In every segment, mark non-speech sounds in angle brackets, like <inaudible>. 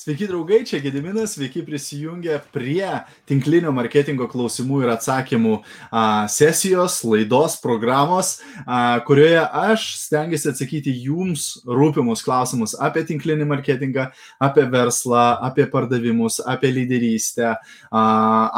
Sveiki draugai, čia Gediminas, sveiki prisijungę prie tinklinio marketingo klausimų ir atsakymų a, sesijos, laidos, programos, a, kurioje aš stengiuosi atsakyti jums rūpimus klausimus apie tinklinį marketingą, apie verslą, apie pardavimus, apie lyderystę, a,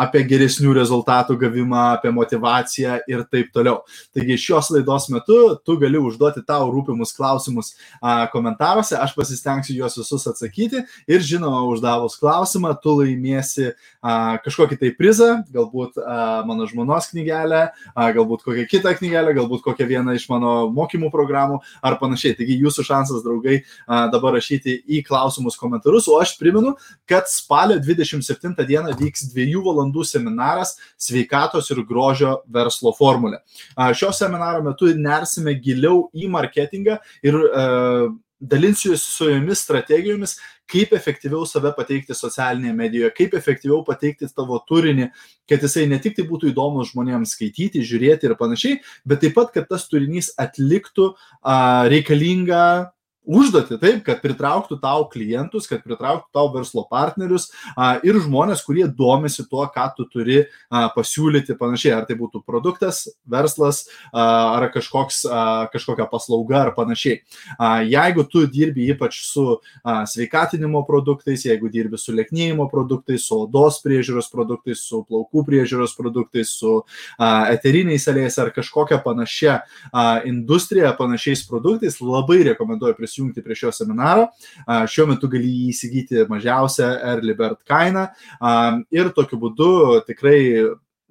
apie geresnių rezultatų gavimą, apie motivaciją ir taip toliau. Taigi šios laidos metu tu gali užduoti tau rūpimus klausimus a, komentaruose, aš pasistengsiu juos visus atsakyti ir žinoma, uždavus klausimą, tu laimėsi a, kažkokį tai prizą, galbūt a, mano žmonos knygelę, a, galbūt kokią kitą knygelę, galbūt kokią vieną iš mano mokymų programų ar panašiai. Taigi jūsų šansas, draugai, a, dabar rašyti į klausimus komentarus, o aš primenu, kad spalio 27 dieną vyks dviejų valandų seminaras sveikatos ir grožio verslo formulė. A, šio seminaro metu nersime giliau į marketingą ir uh, dalinsiuosi su jumis strategijomis, kaip efektyviau save pateikti socialinėje medijoje, kaip efektyviau pateikti tavo turinį, kad jisai ne tik tai būtų įdomus žmonėms skaityti, žiūrėti ir panašiai, bet taip pat, kad tas turinys atliktų a, reikalingą užduoti taip, kad pritrauktų tau klientus, kad pritrauktų tau verslo partnerius a, ir žmonės, kurie domisi tuo, ką tu turi a, pasiūlyti panašiai, ar tai būtų produktas, verslas, a, ar kažkoks, a, kažkokia paslauga ar panašiai. A, jeigu tu dirbi ypač su a, sveikatinimo produktais, jeigu dirbi su lėknėjimo produktais, su odos priežiūros produktais, su plaukų priežiūros produktais, su a, eteriniais aliejais ar kažkokia panašia a, industrija, panašiais produktais, labai rekomenduoju prisijungti prisijungti prie šio seminaro. Šiuo metu gali jį įsigyti mažiausią early bird kainą ir tokiu būdu tikrai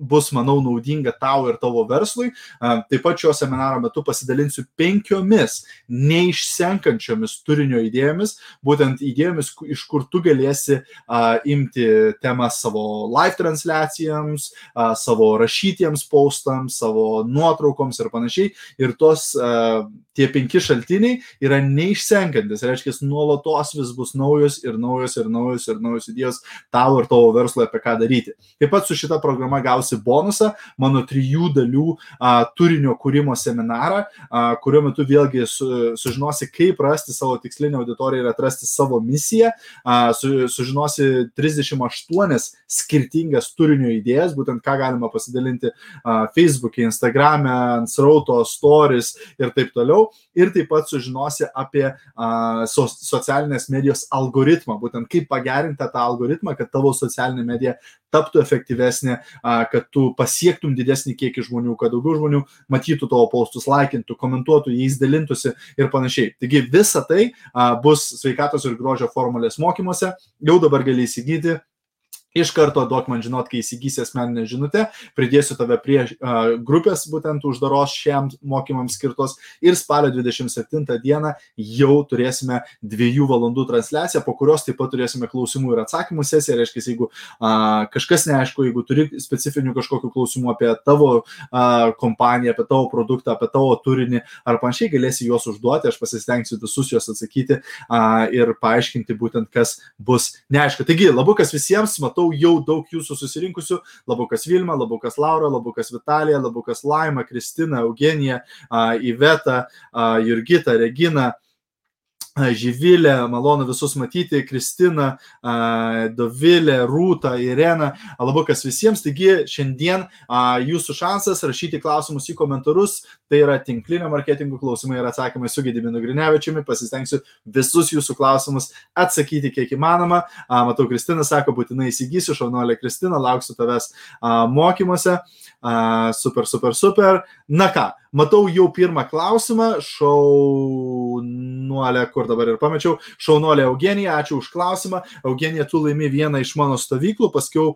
bus, manau, naudinga tau ir tavo verslui. Taip pat šio seminaro metu pasidalinsiu penkiomis neišsenkančiomis turinio idėjomis, būtent idėjomis, iš kur tu galėsi a, imti temas savo live transliacijams, a, savo rašytiems postams, savo nuotraukoms ir panašiai. Ir tos, a, tie penki šaltiniai yra neišsenkantis. Reiškia, nuolatos vis bus naujos ir naujos ir naujos ir naujos idėjos tau ir tavo verslui apie ką daryti. Taip pat su šita programa gausi gausi bonusą, mano trijų dalių a, turinio kūrimo seminarą, a, kurio metu vėlgi su, sužinosi, kaip rasti savo tikslinę auditoriją ir atrasti savo misiją, a, su, sužinosi 38 skirtingas turinio idėjas, būtent ką galima pasidalinti a, Facebook'e, Instagram'e, ant srauto, stories ir taip toliau. Ir taip pat sužinosi apie a, so, socialinės medijos algoritmą, būtent kaip pagerinti tą algoritmą, kad tavo socialinė medija taptų efektyvesnė, kad tu pasiektum didesnį kiekį žmonių, kad daugiau žmonių matytų tavo postus, laikintų, komentuotų, jais dalintųsi ir panašiai. Taigi visa tai bus sveikatos ir grožio formulės mokymuose, jau dabar gali įsigyti Iš karto duok man žinot, kai įsigysi asmeninę žinutę, pridėsiu tave prie uh, grupės būtent uždaros šiam mokymams skirtos ir spalio 27 dieną jau turėsime dviejų valandų transliaciją, po kurios taip pat turėsime klausimų ir atsakymų sesiją. Reiškia, jeigu uh, kažkas neaišku, jeigu turi specifinių kažkokių klausimų apie tavo uh, kompaniją, apie tavo produktą, apie tavo turinį ar panašiai, galėsi juos užduoti, aš pasistengsiu visus juos atsakyti uh, ir paaiškinti būtent, kas bus neaišku. Taigi, labukas visiems, matau matau jau daug jūsų susirinkusių. Labukas Vilma, Labukas Laura, Labukas Vitalija, Labukas Laima, Kristina, Eugenija, Iveta, Jurgita, Regina. Živilė, malonu visus matyti, Kristina, Dovilė, Rūta, Irena, labukas visiems. Taigi šiandien jūsų šansas rašyti klausimus į komentarus, tai yra tinklinio marketingo klausimai ir atsakymai su Gediminu Grinevičiumi, pasistengsiu visus jūsų klausimus atsakyti kiek įmanoma. Matau, Kristina sako, būtinai įsigysiu, šaunuolė Kristina, lauksiu tavęs mokymuose. Super, super, super. Na ką, matau jau pirmą klausimą, šaunuolė, kur dabar ir pamečiau, šaunuolė Eugenija, ačiū už klausimą. Eugenija, tu laimi vieną iš mano stovyklų, paskui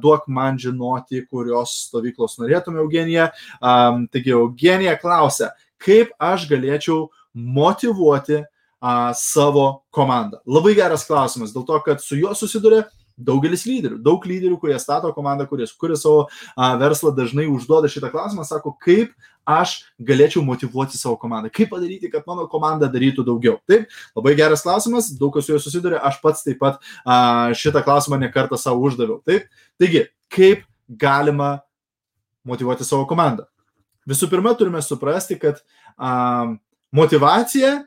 duok man žinoti, kurios stovyklos norėtum, Eugenija. A, taigi, Eugenija klausia, kaip aš galėčiau motivuoti a, savo komandą. Labai geras klausimas, dėl to, kad su juo susiduria daugelis lyderių, daug lyderių, kurie stato komandą, kurie kuria savo a, verslą, dažnai užduoda šitą klausimą, sako, kaip aš galėčiau motivuoti savo komandą, kaip padaryti, kad mano komanda darytų daugiau. Taip, labai geras klausimas, daug kas su juo susiduria, aš pats taip pat a, šitą klausimą nekartą savo uždaviau. Taip, taigi, kaip galima motivuoti savo komandą? Visų pirma, turime suprasti, kad a, motivacija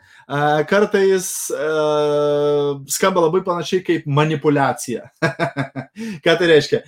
kartais skamba labai panašiai kaip manipulacija. <laughs> Ką tai reiškia?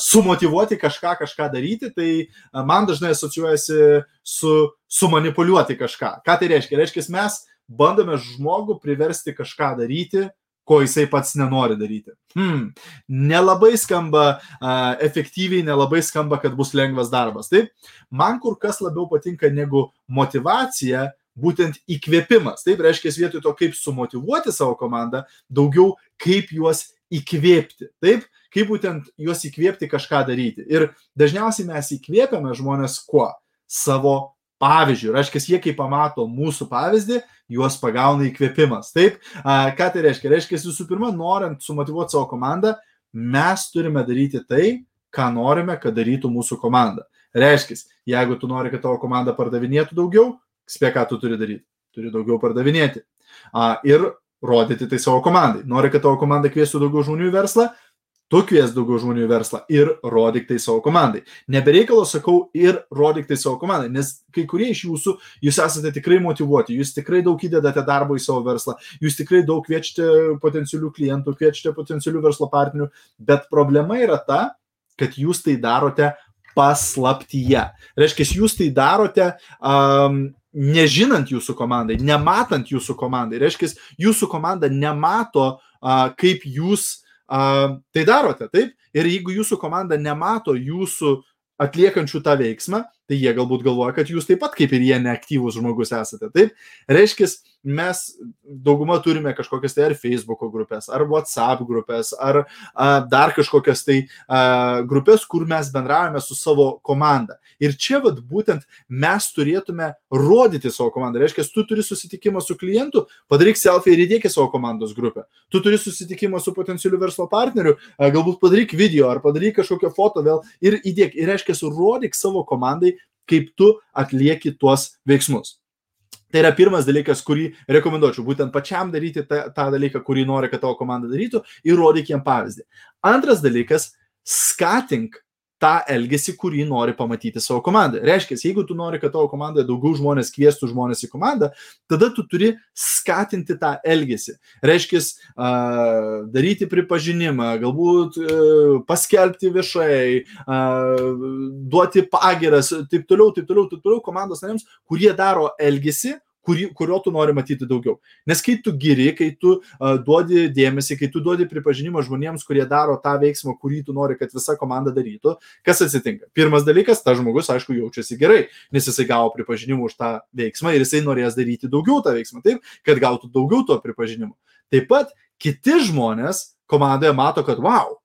Sumotivuoti kažką, kažką daryti, tai man dažnai asocijuojasi su sumanipuliuoti kažką. Ką tai reiškia? Reiškia, mes bandome žmogų priversti kažką daryti, ko jisai pats nenori daryti. Hmm. Nelabai skamba uh, efektyviai, nelabai skamba, kad bus lengvas darbas. Taip, man kur kas labiau patinka negu motivacija, būtent įkvėpimas. Taip reiškia, vietoj to, kaip sumotivuoti savo komandą, daugiau kaip juos įkvėpti. Taip, kaip būtent juos įkvėpti kažką daryti. Ir dažniausiai mes įkvėpiame žmonės kuo? Savo pavyzdžių. Reiškia, jie kai pamato mūsų pavyzdį, juos pagauna įkvėpimas. Taip, ką tai reiškia? Reiškia, visų pirma, norint sumotivuoti savo komandą, mes turime daryti tai, ką norime, kad darytų mūsų komanda. Reiškia, jeigu tu nori, kad tavo komanda pardavinėtų daugiau, spėk, ką tu turi daryti. Turi daugiau pardavinėti. A, ir rodyti tai savo komandai. Nori, kad tavo komanda kviestų daugiau žmonių į verslą, tu kvies daugiau žmonių į verslą ir rodyk tai savo komandai. Nebereikalo sakau ir rodyk tai savo komandai, nes kai kurie iš jūsų, jūs esate tikrai motivuoti, jūs tikrai daug įdedate darbo į savo verslą, jūs tikrai daug kviečiate potencialių klientų, kviečiate potencialių verslo partnerių, bet problema yra ta, kad jūs tai darote paslaptyje. Reiškia, jūs tai darote um, nežinant jūsų komandai, nematant jūsų komandai. Reiškia, jūsų komanda nemato, uh, kaip jūs uh, tai darote, taip? Ir jeigu jūsų komanda nemato jūsų atliekančių tą veiksmą, tai jie galbūt galvoja, kad jūs taip pat kaip ir jie neaktyvus žmogus esate. Taip, reiškia, mes dauguma turime kažkokias tai ar Facebook grupės, ar WhatsApp grupės, ar a, dar kažkokias tai a, grupės, kur mes bendravome su savo komanda. Ir čia vat, būtent mes turėtume rodyti savo komandą. Reiškia, tu turi susitikimą su klientu, padaryk selfie ir įdėk į savo komandos grupę. Tu turi susitikimą su potencialiu verslo partneriu, a, galbūt padaryk video ar padaryk kažkokią foto vėl ir įdėk. Ir reiškia, rodyk savo komandai, kaip tu atlieki tuos veiksmus. Tai yra pirmas dalykas, kurį rekomenduočiau, būtent pačiam daryti tą, tą dalyką, kurį nori, kad tavo komanda darytų ir rodyk jiem pavyzdį. Antras dalykas, skatink tą elgesį, kurį nori pamatyti savo komandą. Reiškia, jeigu tu nori, kad tavo komandoje daugiau žmonės kvieštų žmonės į komandą, tada tu turi skatinti tą elgesį. Reiškia, daryti pripažinimą, galbūt e, paskelbti viešai, duoti pagiras, taip toliau, taip toliau, taip toliau komandos nariams, kurie daro elgesį, kurį, kurio tu nori matyti daugiau. Nes kai tu giri, kai tu uh, duodi dėmesį, kai tu duodi pripažinimą žmonėms, kurie daro tą veiksmą, kurį tu nori, kad visa komanda darytų, kas atsitinka? Pirmas dalykas, tas žmogus, aišku, jaučiasi gerai, nes jisai gavo pripažinimą už tą veiksmą ir jisai norės daryti daugiau tą veiksmą, taip, kad gautų daugiau to pripažinimo. Taip pat kiti žmonės komandoje mato, kad wow,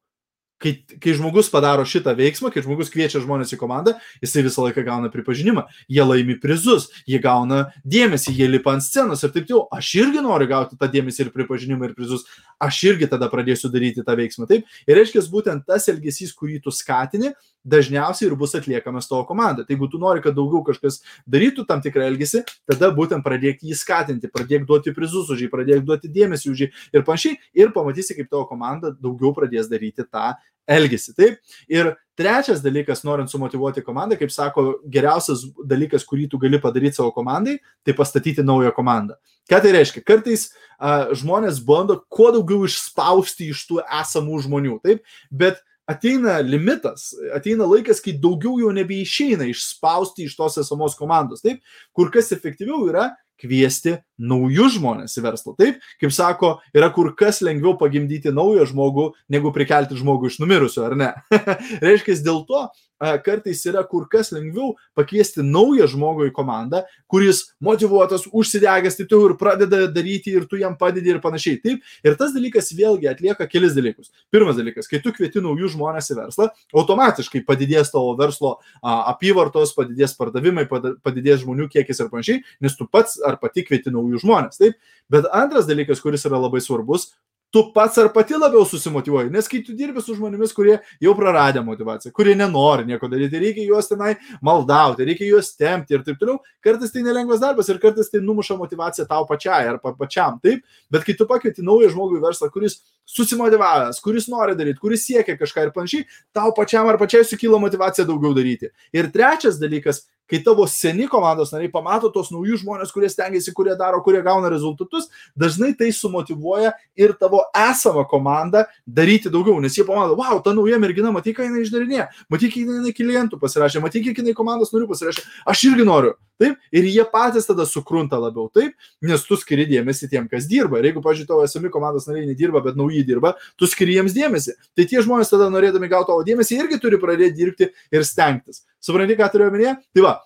kai, kai žmogus padaro šitą veiksmą, kai žmogus kviečia žmonės į komandą, jisai visą laiką gauna pripažinimą, jie laimi prizus, jie gauna dėmesį, jie lipa ant scenos ir taip toliau. Aš irgi noriu gauti tą dėmesį ir pripažinimą ir prizus, aš irgi tada pradėsiu daryti tą veiksmą. Taip, ir reiškia, būtent tas elgesys, kurį tu skatini, dažniausiai ir bus atliekamas tavo komanda. Tai jeigu tu nori, kad daugiau kažkas darytų tam tikrą elgesį, tada būtent pradėk jį skatinti, pradėk duoti prizus už jį, pradėk duoti dėmesį už jį ir panašiai ir pamatysi, kaip tavo komanda daugiau pradės daryti tą elgesį. Taip. Ir trečias dalykas, norint sumotivuoti komandą, kaip sako, geriausias dalykas, kurį tu gali padaryti savo komandai, tai pastatyti naują komandą. Ką tai reiškia? Kartais a, žmonės bando kuo daugiau išspausti iš tų esamų žmonių, taip, bet ateina limitas, ateina laikas, kai daugiau jau nebeišeina išspausti iš tos esamos komandos. Taip, kur kas efektyviau yra kviesti naujus žmonės į verslą. Taip, kaip sako, yra kur kas lengviau pagimdyti naują žmogų, negu prikelti žmogų iš numirusių, ar ne? <laughs> Reiškia, dėl to kartais yra kur kas lengviau pakviesti naują žmogų į komandą, kuris motivuotas, užsidegęs, tai tu ir pradeda daryti ir tu jam padedi ir panašiai. Taip, ir tas dalykas vėlgi atlieka kelis dalykus. Pirmas dalykas, kai tu kvieti naujus žmonės į verslą, automatiškai padidės tavo verslo apyvartos, padidės pardavimai, padidės žmonių kiekis ir panašiai, nes tu pats ar pati kvieti naujus žmonės. Taip, bet antras dalykas, kuris yra labai svarbus, tu pats ar pati labiau susimotivuoji. Nes kai tu dirbi su žmonėmis, kurie jau praradę motivaciją, kurie nenori nieko daryti, reikia juos tenai maldauti, reikia juos tempti ir taip toliau, kartais tai nelengvas darbas ir kartais tai numuša motivaciją tau pačiai ar pa pačiam. Taip, bet kai tu pakvieti naują žmogų į verslą, kuris susimotivavęs, kuris nori daryti, kuris siekia kažką ir panašiai, tau pačiam ar pačiai sukyla motivacija daugiau daryti. Ir trečias dalykas, kai tavo seni komandos nariai pamato tos naujus žmonės, kurie stengiasi, kurie daro, kurie gauna rezultatus, dažnai tai sumotivuoja ir tavo esamą komandą daryti daugiau, nes jie pamato, wow, ta nauja mergina, matyk, ką jinai išdarinėja, matyk, kiek jinai klientų pasirašė, matyk, kiek jinai komandos narių pasirašė, aš irgi noriu. Taip, ir jie patys tada sukrunta labiau, taip, nes tu skiri dėmesį tiem, kas dirba. Ir jeigu, pažiūrėjau, tavo esami komandos nariai nedirba, bet nauji dirba, tu skiri jiems dėmesį. Tai tie žmonės tada norėdami gauti tavo dėmesį irgi turi pradėti dirbti ir stengtis. Supranti, ką turiu omenyje? Tai va,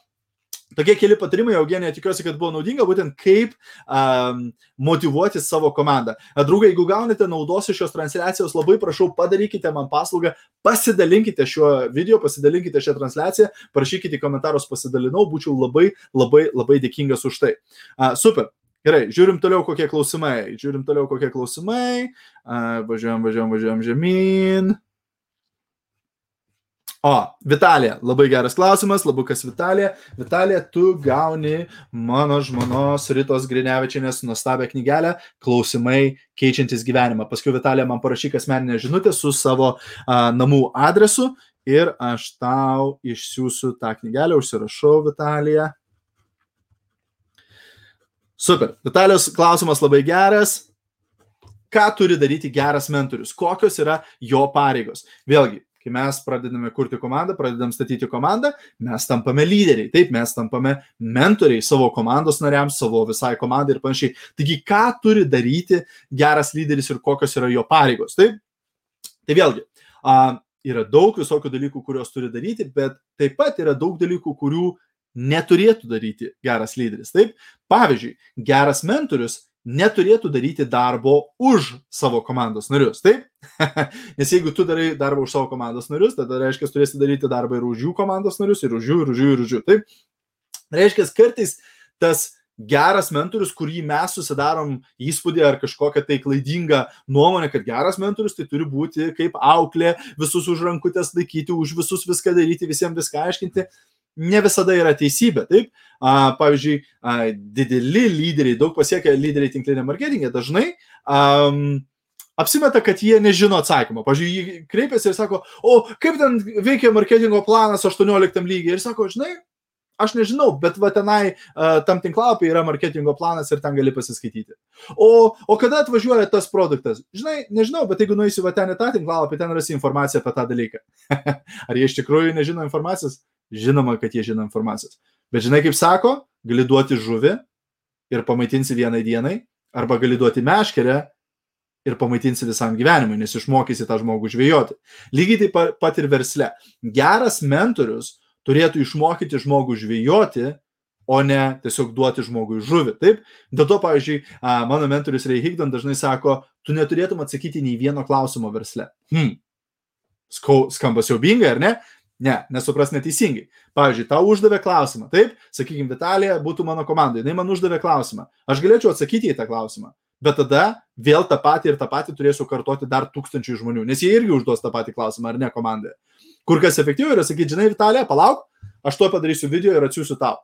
Tokie keli patarimai, Eugenija, tikiuosi, kad buvo naudinga, būtent kaip um, motivuoti savo komandą. Draugai, jeigu gaunate naudos iš šios transliacijos, labai prašau, padarykite man paslaugą, pasidalinkite šiuo video, pasidalinkite šią transliaciją, parašykite komentarus, pasidalinau, būčiau labai, labai, labai dėkingas už tai. Uh, super. Gerai, žiūrim toliau, kokie klausimai. Žiūrim toliau, kokie klausimai. Uh, važiuojam, važiuojam, važiuojam žemyn. O, Vitalija, labai geras klausimas, labukas Vitalija. Vitalija, tu gauni mano žmonos Ritos Grinevičianės nuostabią knygelę Klausimai keičiantis gyvenimą. Paskui Vitalija man parašyk asmeninę žinutę su savo a, namų adresu ir aš tau išsiųsiu tą knygelę, užsirašau Vitalija. Super. Vitalijos klausimas labai geras ką turi daryti geras mentorius, kokios yra jo pareigos. Vėlgi, Kai mes pradedame kurti komandą, pradedam statyti komandą, mes tampame lyderiai, taip, mes tampame mentoriai savo komandos nariams, savo visai komandai ir panašiai. Taigi, ką turi daryti geras lyderis ir kokios yra jo pareigos. Taip, tai vėlgi, a, yra daug visokių dalykų, kuriuos turi daryti, bet taip pat yra daug dalykų, kurių neturėtų daryti geras lyderis. Taip, pavyzdžiui, geras mentorius neturėtų daryti darbo už savo komandos narius. Taip? <laughs> Nes jeigu tu darai darbą už savo komandos narius, tada reiškia, turėsi daryti darbą ir už jų komandos narius, ir už jų, ir už jų, ir už jų. Taip? Reiškia, kartais tas geras mentorius, kurį mes susidarom įspūdį ar kažkokią tai klaidingą nuomonę, kad geras mentorius tai turi būti kaip auklė, visus už rankutės laikyti, už visus viską daryti, visiems viską aiškinti ne visada yra teisybė. Taip, a, pavyzdžiui, a, dideli lyderiai, daug pasiekę lyderiai tinklinė marketingė dažnai um, apsimeta, kad jie nežino atsakymą. Pavyzdžiui, jie kreipiasi ir sako, o kaip ten veikia marketingo planas 18 lygiai. Ir sako, žinai, aš nežinau, bet va tenai uh, tam tinklapį yra marketingo planas ir ten gali pasiskaityti. O, o kada atvažiuoja tas produktas? Žinai, nežinau, bet jeigu nueisi va ten į tą tinklapį, ten rasi informaciją apie tą dalyką. <laughs> Ar jie iš tikrųjų nežino informacijos? Žinoma, kad jie žino informacijos. Bet žinai, kaip sako, gali duoti žuvį ir pamaitinsi vienai dienai, arba gali duoti meškerę ir pamaitinsi visam gyvenimui, nes išmokysi tą žmogų žvėjoti. Lygiai taip pat ir versle. Geras mentorius turėtų išmokyti žmogų žvėjoti, o ne tiesiog duoti žmogui žuvį. Taip? Dėl to, pavyzdžiui, mano mentorius Ray Higdon dažnai sako, tu neturėtum atsakyti nei vieno klausimo versle. Hmm. Skamba siaubingai, ar ne? Ne, nesupras neteisingai. Pavyzdžiui, tau uždavė klausimą. Taip, sakykime, Vitalija būtų mano komandai. Jis man uždavė klausimą. Aš galėčiau atsakyti į tą klausimą. Bet tada vėl tą patį ir tą patį turėsiu kartoti dar tūkstančių žmonių, nes jie irgi užduos tą patį klausimą, ar ne komandoje. Kur kas efektyviau yra sakyti, žinai, Vitalija, palauk, aš to padarysiu video ir atsiųsiu tau.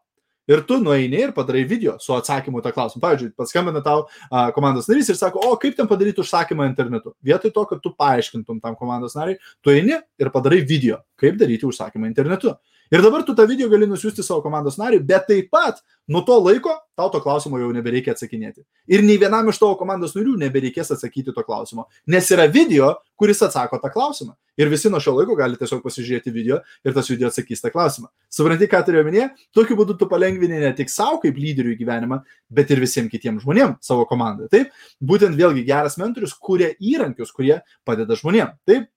Ir tu nueini ir padarai video su atsakymu tą klausimą. Pavyzdžiui, paskambina tau a, komandos narys ir sako, o kaip ten padaryti užsakymą internetu. Vietoj to, kad tu paaiškintum tam komandos nariai, tu eini ir padarai video, kaip daryti užsakymą internetu. Ir dabar tu tą video gali nusiųsti savo komandos nariui, bet taip pat nuo to laiko tau to klausimo jau nebereikia atsakinėti. Ir nei vienam iš tavo komandos narių nebereikės atsakyti to klausimo, nes yra video, kuris atsako tą klausimą. Ir visi nuo šio laiko gali tiesiog pasižiūrėti video ir tas video atsakys tą klausimą. Supranti, ką turiu omenyje? Tokiu būdu tu palengvini ne tik savo kaip lyderių gyvenimą, bet ir visiems kitiems žmonėms savo komandoje. Taip, būtent vėlgi geras mentorius kuria įrankius, kurie padeda žmonėms. Taip,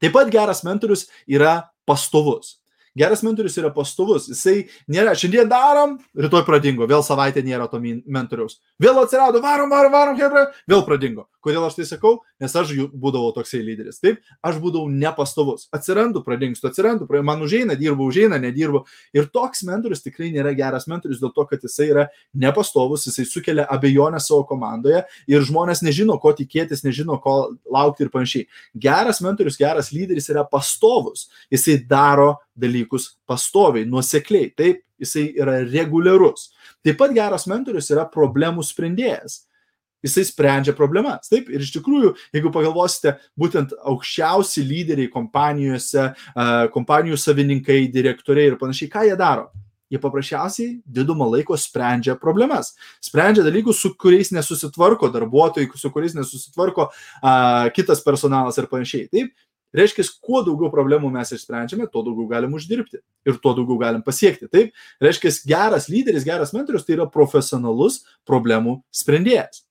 taip pat geras mentorius yra pastovus. Geras mentorius yra pastovus. Jisai nėra, šiandien darom, rytoj pradingo, vėl savaitę nėra to mentoriaus. Vėl atsirado, varom, varom, varom, hebra, vėl pradingo. Kodėl aš tai sakau? Nes aš būdavau toksai lyderis. Taip, aš būdavau nepastovus. Atsirandu, pradingstu, atsirandu, man užeina, dirbu, užeina, nedirbu. Ir toks mentorius tikrai nėra geras mentorius dėl to, kad jisai yra nepastovus, jisai sukelia abejonę savo komandoje ir žmonės nežino, ko tikėtis, nežino, ko laukti ir panašiai. Geras mentorius, geras lyderis yra pastovus. Jisai daro dalykus pastoviai, nuosekliai. Taip, jisai yra reguliarus. Taip pat geras mentorius yra problemų sprendėjas. Jisai sprendžia problemas. Taip, ir iš tikrųjų, jeigu pagalvosite, būtent aukščiausi lyderiai kompanijose, kompanijų savininkai, direktoriai ir panašiai, ką jie daro? Jie paprasčiausiai didumą laiko sprendžia problemas. Sprendžia dalykus, su kuriais nesusitvarko darbuotojai, su kuriais nesusitvarko a, kitas personalas ir panašiai. Taip, Reiškia, kuo daugiau problemų mes išsprendžiame, tuo daugiau galim uždirbti ir tuo daugiau galim pasiekti. Taip, reiškia, geras lyderis, geras mentorius tai yra profesionalus problemų sprendėjas.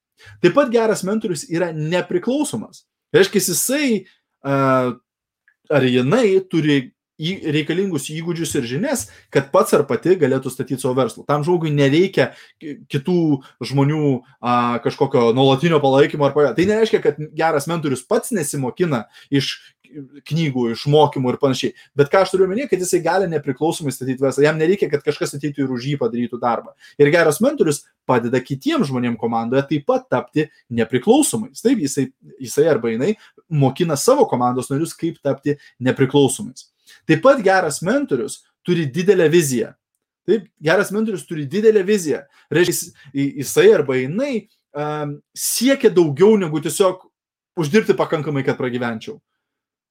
Taip pat geras mentorius yra nepriklausomas. Reiškia, jisai ar jinai turi į, reikalingus įgūdžius ir žinias, kad pats ar pati galėtų statyti savo verslą. Tam žmogui nereikia kitų žmonių a, kažkokio nuolatinio palaikymo ar pajūrio. Tai nereiškia, kad geras mentorius pats nesimokina iš knygų, išmokymų ir panašiai. Bet ką aš turiu omeny, kad jisai gali nepriklausomai statyti verslą. Jam nereikia, kad kažkas ateitų ir už jį padarytų darbą. Ir geras mentorius padeda kitiems žmonėms komandoje taip pat tapti nepriklausomais. Taip, jisai, jisai arba jinai mokina savo komandos narius, kaip tapti nepriklausomais. Taip pat geras mentorius turi didelę viziją. Taip, geras mentorius turi didelę viziją. Reiškia, jisai arba jinai um, siekia daugiau negu tiesiog uždirbti pakankamai, kad pragyvenčiau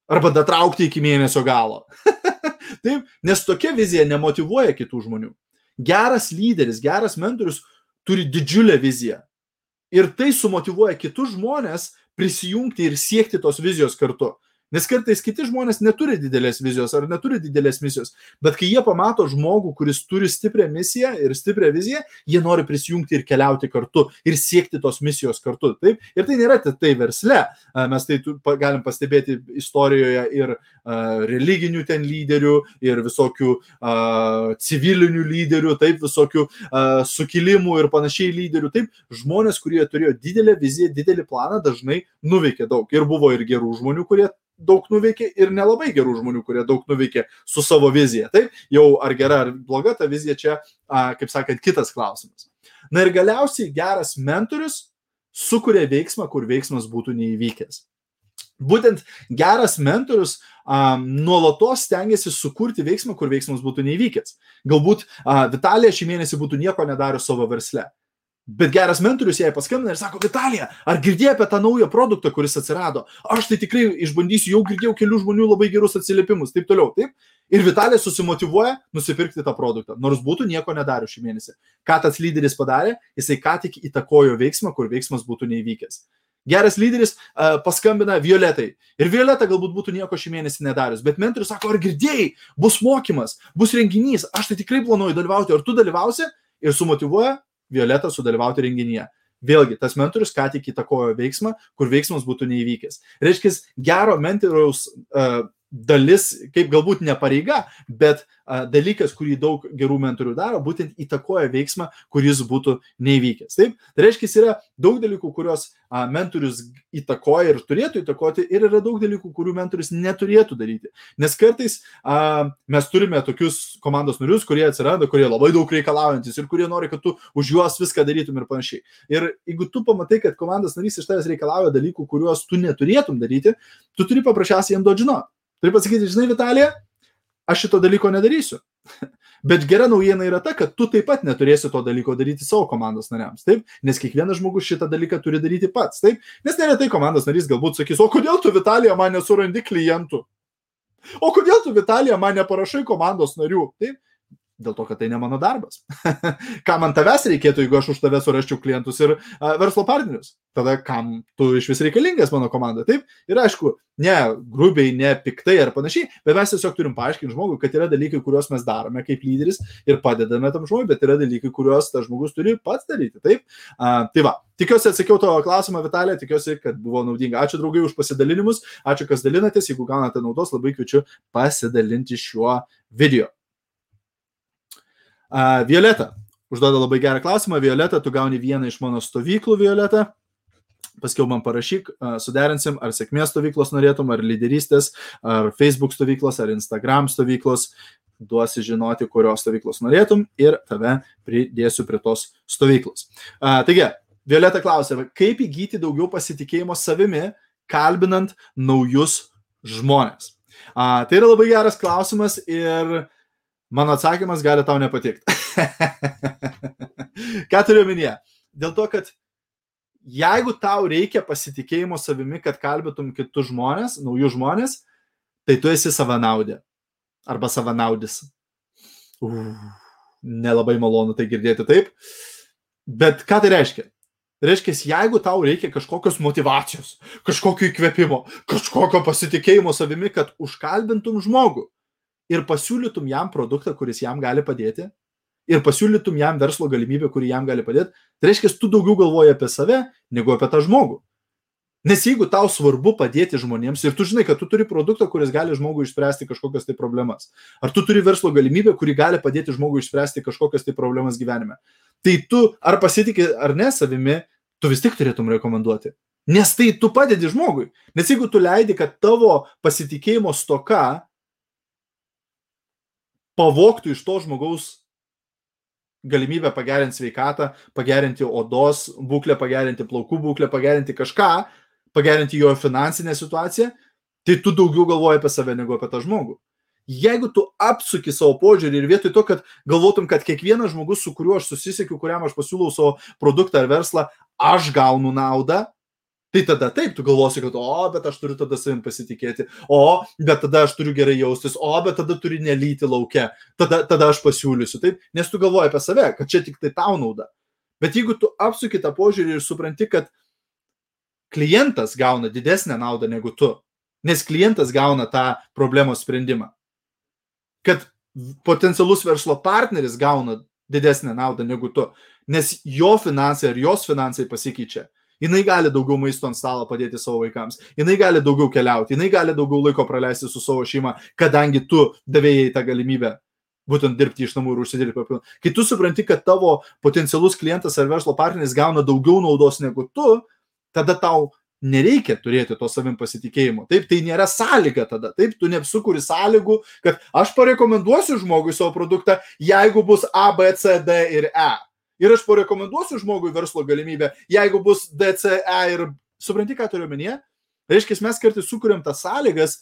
arba datraukti iki mėnesio galo. <laughs> Taip, nes tokia vizija nemotivuoja kitų žmonių. Geras lyderis, geras mentorius turi didžiulę viziją. Ir tai sumotivuoja kitus žmonės prisijungti ir siekti tos vizijos kartu. Nes kartais kiti žmonės neturi didelės vizijos ar neturi didelės misijos, bet kai jie pamato žmogų, kuris turi stiprią misiją ir stiprią viziją, jie nori prisijungti ir keliauti kartu ir siekti tos misijos kartu. Taip? Ir tai nėra tai versle. Mes tai galim pastebėti istorijoje ir religinių ten lyderių, ir visokių uh, civilinių lyderių, taip, visokių uh, sukilimų ir panašiai lyderių. Taip, žmonės, kurie turėjo didelę viziją, didelį planą, dažnai nuveikė daug. Ir buvo ir gerų žmonių, kurie daug nuveikė ir nelabai gerų žmonių, kurie daug nuveikė su savo vizija. Taip, jau ar gera ar bloga ta vizija čia, a, kaip sakant, kitas klausimas. Na ir galiausiai geras mentorius sukuria veiksmą, kur veiksmas būtų neįvykęs. Būtent geras mentorius um, nuolatos stengiasi sukurti veiksmą, kur veiksmas būtų neįvykęs. Galbūt uh, Vitalija šį mėnesį būtų nieko nedarius savo versle. Bet geras mentorius jai paskambina ir sako, Vitalija, ar girdėjai apie tą naują produktą, kuris atsirado? Aš tai tikrai išbandysiu, jau girdėjau kelių žmonių labai gerus atsiliepimus, taip toliau, taip. Ir Vitalija susimotivuoja nusipirkti tą produktą, nors būtų nieko nedarius šį mėnesį. Ką tas lyderis padarė, jisai ką tik įtakojo veiksmą, kur veiksmas būtų neįvykęs. Geras lyderis uh, paskambina Violetai. Ir Violeta galbūt būtų nieko šį mėnesį nedarius, bet mentorius sako, ar girdėjai, bus mokymas, bus renginys, aš tai tikrai planuoju dalyvauti, ar tu dalyvausi ir sumotivuoja Violetą sudalyvauti renginyje. Vėlgi, tas mentorius ką tik įtakojo veiksmą, kur veiksmas būtų neįvykęs. Reiškia, gero mentoriaus uh, dalis, kaip galbūt ne pareiga, bet a, dalykas, kurį daug gerų mentorių daro, būtent įtakoja veiksmą, kuris būtų neįvykęs. Taip, tai reiškia, yra daug dalykų, kuriuos a, mentorius įtakoja ir turėtų įtakoti, ir yra daug dalykų, kurių mentorius neturėtų daryti. Nes kartais a, mes turime tokius komandos narius, kurie atsiranda, kurie labai daug reikalaujantis ir kurie nori, kad tu už juos viską darytum ir panašiai. Ir jeigu tu pamatai, kad komandos narys iš tavęs reikalauja dalykų, kuriuos tu neturėtum daryti, tu turi paprasčiausiai jam duoti žinoti. Turi pasakyti, žinai, Vitalija, aš šito dalyko nedarysiu. <laughs> Bet gera naujiena yra ta, kad tu taip pat neturėsi to dalyko daryti savo komandos nariams, taip? Nes kiekvienas žmogus šitą dalyką turi daryti pats, taip? Nes neretai komandos narys galbūt sakys, o kodėl tu, Vitalija, man nesurandi klientų? O kodėl tu, Vitalija, man neparašai komandos narių? Taip? Dėl to, kad tai ne mano darbas. <laughs> Ką man tavęs reikėtų, jeigu aš už tave suraščiau klientus ir a, verslo partnerius? Tada kam tu iš vis reikalingas mano komanda? Taip. Ir aišku, ne grubiai, ne piktai ar panašiai, bet mes tiesiog turim paaiškinti žmogui, kad yra dalykai, kuriuos mes darome kaip lyderis ir padedame tam žmogui, bet yra dalykai, kuriuos tas žmogus turi pats daryti. Taip. A, tai va, tikiuosi atsakiau tavo klausimą, Vitalė, tikiuosi, kad buvo naudinga. Ačiū draugai už pasidalinimus, ačiū, kas dalinatės, jeigu gaunate naudos, labai kviečiu pasidalinti šiuo video. Uh, Violeta užduoda labai gerą klausimą. Violeta, tu gauni vieną iš mano stovyklų, Violeta. Paskiau man parašyk, suderinsim, ar sėkmės stovyklos norėtum, ar lyderystės, ar Facebook stovyklos, ar Instagram stovyklos. Duosi žinoti, kurios stovyklos norėtum ir tave pridėsiu prie tos stovyklos. Uh, taigi, Violeta klausė, kaip įgyti daugiau pasitikėjimo savimi, kalbinant naujus žmonės. Uh, tai yra labai geras klausimas ir Mano atsakymas gali tau nepatikti. <laughs> Ką turiu omenyje? Dėl to, kad jeigu tau reikia pasitikėjimo savimi, kad kalbėtum kitus žmonės, naujus žmonės, tai tu esi savanaudė. Arba savanaudis. Uh. nelabai malonu tai girdėti taip. Bet ką tai reiškia? Reiškia, jeigu tau reikia kažkokios motivacijos, kažkokio įkvėpimo, kažkokio pasitikėjimo savimi, kad užkalbintum žmogų ir pasiūlytum jam produktą, kuris jam gali padėti, ir pasiūlytum jam verslo galimybę, kuri jam gali padėti, tai reiškia, tu daugiau galvoji apie save, negu apie tą žmogų. Nes jeigu tau svarbu padėti žmonėms ir tu žinai, kad tu turi produktą, kuris gali žmogui išspręsti kažkokias tai problemas, ar tu turi verslo galimybę, kuri gali padėti žmogui išspręsti kažkokias tai problemas gyvenime, tai tu ar pasitikė ar ne savimi, tu vis tik turėtum rekomenduoti. Nes tai tu padedi žmogui. Nes jeigu tu leidi, kad tavo pasitikėjimo stoka pavoktų iš to žmogaus galimybę pagerinti sveikatą, pagerinti odos būklę, pagerinti plaukų būklę, pagerinti kažką, pagerinti jo finansinę situaciją, tai tu daugiau galvoji apie save negu apie tą žmogų. Jeigu tu apsuki savo požiūrį ir vietoj to, kad galvotum, kad kiekvienas žmogus, su kuriuo aš susisiekiu, kuriam aš pasiūlau savo produktą ar verslą, aš gaunu naudą, Tai tada taip, tu galvosi, kad, o, bet aš turiu tada savim pasitikėti, o, bet tada aš turiu gerai jaustis, o, bet tada turi nelyti laukia, tada, tada aš pasiūlysiu, taip, nes tu galvoji apie save, kad čia tik tai tau nauda. Bet jeigu tu apsuki tą požiūrį ir supranti, kad klientas gauna didesnę naudą negu tu, nes klientas gauna tą problemos sprendimą. Kad potencialus verslo partneris gauna didesnę naudą negu tu, nes jo finansai ar jos finansai pasikeičia. Jis gali daugiau maisto ant stalo padėti savo vaikams, jis gali daugiau keliauti, jis gali daugiau laiko praleisti su savo šeima, kadangi tu davėjai tą galimybę būtent dirbti iš namų ir užsidirbti papildomai. Kai tu supranti, kad tavo potencialus klientas ar verslo partneris gauna daugiau naudos negu tu, tada tau nereikia turėti to savim pasitikėjimo. Taip, tai nėra sąlyga tada. Taip, tu nesukuri sąlygų, kad aš parekomenduosiu žmogui savo produktą, jeigu bus A, B, C, D ir E. Ir aš parekomenduosiu žmogui verslo galimybę, jeigu bus D, C, E ir supranti, ką turiu omenyje? Reiškia, mes kartais sukūrėm tas sąlygas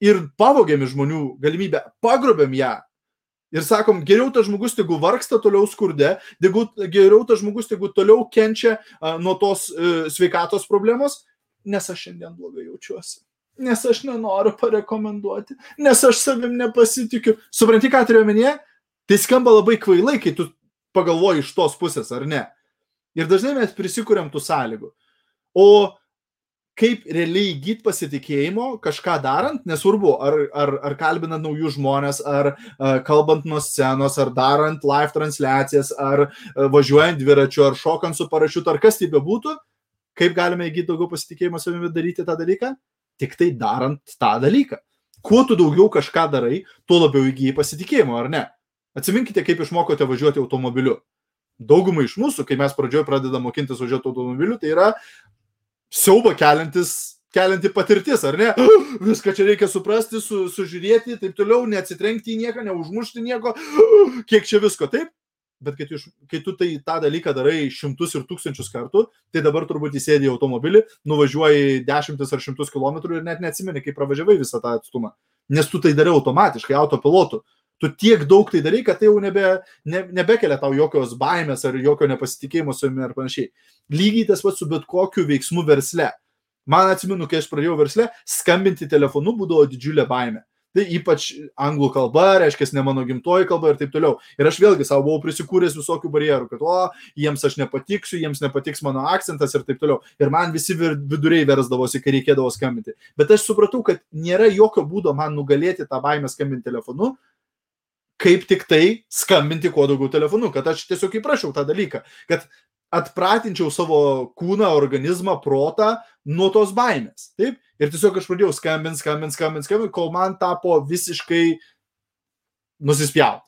ir pavogėm žmonių galimybę, pagrobėm ją Ir sakom, geriau tas žmogus tegu vargsta toliau skurde, tegu, geriau tas žmogus tegu toliau kenčia a, nuo tos e, sveikatos problemos, nes aš šiandien blogai jaučiuosi. Nes aš nenoriu parekomenduoti, nes aš savim nepasitikiu. Supranti, ką turiu omenyje? Tai skamba labai kvailai, kai tu pagalvoji iš tos pusės, ar ne? Ir dažnai mes prisikūrėm tų sąlygų. O kaip realiai įgyti pasitikėjimo kažką darant, nesvarbu, ar, ar, ar kalbinant naujus žmonės, ar uh, kalbant nuo scenos, ar darant live transliacijas, ar uh, važiuojant dviračiu, ar šokant su parašiutu, ar kas tai bebūtų, kaip galime įgyti daugiau pasitikėjimo savimi daryti tą dalyką? Tik tai darant tą dalyką. Kuo tu daugiau kažką darai, tuo labiau įgyji pasitikėjimo, ar ne? Atsiminkite, kaip išmokote važiuoti automobiliu. Daugumai iš mūsų, kai mes pradžioje pradedame mokintis važiuoti automobiliu, tai yra siaubą keliantis kelianti patirtis, ar ne? <gasps> Viską čia reikia suprasti, su, sužiūrėti, taip toliau, neatsitrenkti į nieką, neužmušti nieko, <gasps> kiek čia visko, taip? Bet kai tu, kai tu tai tą dalyką darai šimtus ir tūkstančius kartų, tai dabar turbūt įsėdi į automobilį, nuvažiuoji dešimtis ar šimtus kilometrų ir net neatsimeni, kaip pravažiavai visą tą atstumą. Nes tu tai darai automatiškai, autopilotu. Tu tiek daug tai darai, kad tai jau nebe, ne, nebekelia tau jokios baimės ar jokio nepasitikėjimo savimi ar panašiai. Lygiai tas pats su bet kokiu veiksmu versle. Man atsimenu, kai aš pradėjau versle, skambinti telefonu būdavo didžiulė baime. Tai ypač anglų kalba, reiškia, ne mano gimtoji kalba ir taip toliau. Ir aš vėlgi savo buvau prisikūręs visokių barjerų, kad, o, jiems aš nepatiksiu, jiems nepatiks mano akcentas ir taip toliau. Ir man visi viduriai versdavosi, kai reikėdavo skambinti. Bet aš supratau, kad nėra jokio būdo man nugalėti tą baimę skambinti telefonu, kaip tik tai skambinti kuo daugiau telefonu, kad aš tiesiog įprašiau tą dalyką, kad atpratinčiau savo kūną, organizmą, protą nuo tos baimės. Taip? Ir tiesiog aš pradėjau skambinti, skambinti, skambinti, skambinti, kol man tapo visiškai nusispjauti.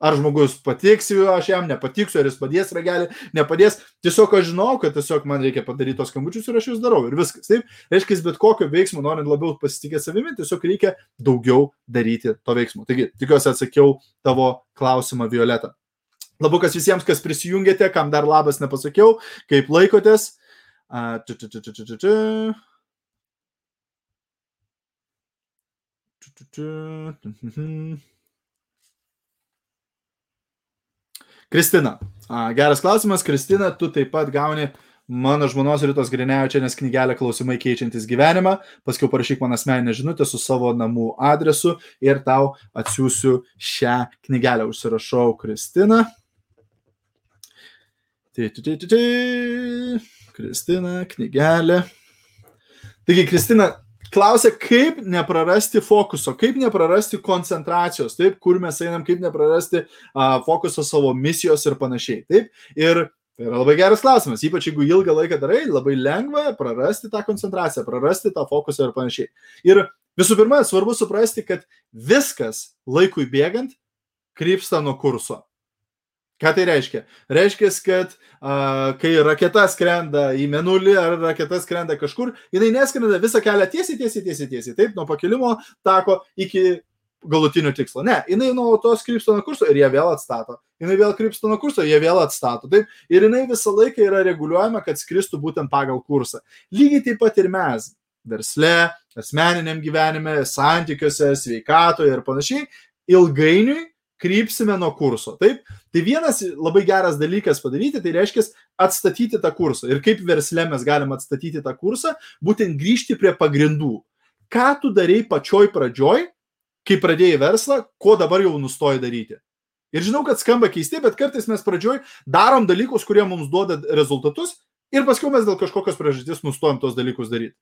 Ar žmogus patiks, aš jam nepatiksiu, ar jis padės ragelį, nepadės. Tiesiog aš žinau, kad tiesiog man reikia padaryti tos skambučius ir aš jūs darau. Ir viskas. Taip, reiškia, bet kokio veiksmo, norint labiau pasitikėti savimi, tiesiog reikia daugiau daryti to veiksmo. Taigi, tikiuosi atsakiau tavo klausimą, Violeta. Labukas visiems, kas prisijungėte, kam dar labas nepasakiau, kaip laikotės. Uh, tu, tu, tu, tu, tu, tu, tu. Kristina. Geras klausimas, Kristina, tu taip pat gauni mano žmonos Rytos Grinevičianės knygelė klausimai keičiantis gyvenimą, paskui parašyk man asmeninę žinutę su savo namų adresu ir tau atsiųsiu šią knygelę. Užsirašau Kristiną. Kristina, knygelė. Taigi, Kristina, klausia, kaip neprarasti fokuso, kaip neprarasti koncentracijos, taip, kur mes einam, kaip neprarasti uh, fokuso savo misijos ir panašiai. Taip, ir tai yra labai geras klausimas, ypač jeigu ilgą laiką darai, labai lengva prarasti tą koncentraciją, prarasti tą fokusą ir panašiai. Ir visų pirma, svarbu suprasti, kad viskas laikui bėgant krypsta nuo kurso. Ką tai reiškia? Reiškia, kad a, kai raketa skrenda į menulį ar raketa skrenda kažkur, jinai neskrenda visą kelią tiesiai, tiesiai, tiesiai, tiesiai, taip, nuo pakilimo tako iki galutinio tikslo. Ne, jinai nuolatos krypsta nuo kurso ir jie vėl atstato. Jinai vėl krypsta nuo kurso, jie vėl atstato. Taip, ir jinai visą laiką yra reguliuojama, kad skristų būtent pagal kursą. Lygiai taip pat ir mes versle, asmeniniam gyvenime, santykiuose, sveikatoje ir panašiai, ilgainiui krypsime nuo kurso. Taip, tai vienas labai geras dalykas padaryti, tai reiškia atstatyti tą kursą. Ir kaip versle mes galime atstatyti tą kursą, būtent grįžti prie pagrindų. Ką tu darėjai pačioj pradžioj, kai pradėjai verslą, ko dabar jau nustoji daryti. Ir žinau, kad skamba keistai, bet kartais mes pradžioj darom dalykus, kurie mums duoda rezultatus ir paskui mes dėl kažkokios priežasties nustojam tos dalykus daryti.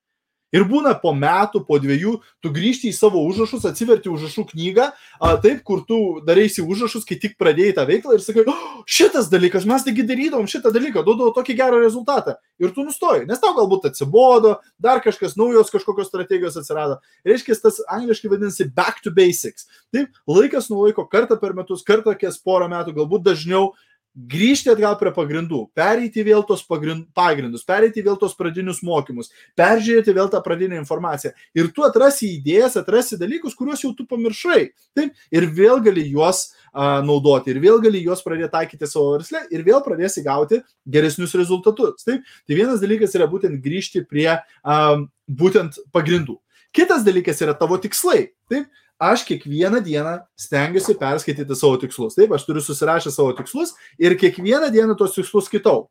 Ir būna po metų, po dviejų, tu grįžti į savo užrašus, atsiverti užrašų knygą, a, taip, kur tu darėsi užrašus, kai tik pradėjai tą veiklą ir sakai, oh, šitas dalykas, mes taigi darydavom šitą dalyką, duodavo tokį gerą rezultatą. Ir tu nustoji, nes tau galbūt atsibodo, dar kažkas naujos kažkokios strategijos atsirado. Reiškia, tas angliškai vadinasi back to basics. Taip, laikas nuo laiko, kartą per metus, kartą kas porą metų, galbūt dažniau grįžti atgal prie pagrindų, pereiti vėl tos pagrindus, pereiti vėl tos pradinius mokymus, peržiūrėti vėl tą pradinę informaciją. Ir tu atrasi idėjas, atrasi dalykus, kuriuos jau tu pamiršai. Taip, ir vėl gali juos a, naudoti, ir vėl gali juos pradėti taikyti savo versle, ir vėl pradėsi gauti geresnius rezultatus. Taip, tai vienas dalykas yra būtent grįžti prie a, būtent pagrindų. Kitas dalykas yra tavo tikslai. Taip, aš kiekvieną dieną stengiuosi perskaityti savo tikslus. Taip, aš turiu susirašę savo tikslus ir kiekvieną dieną tos tikslus skaitau.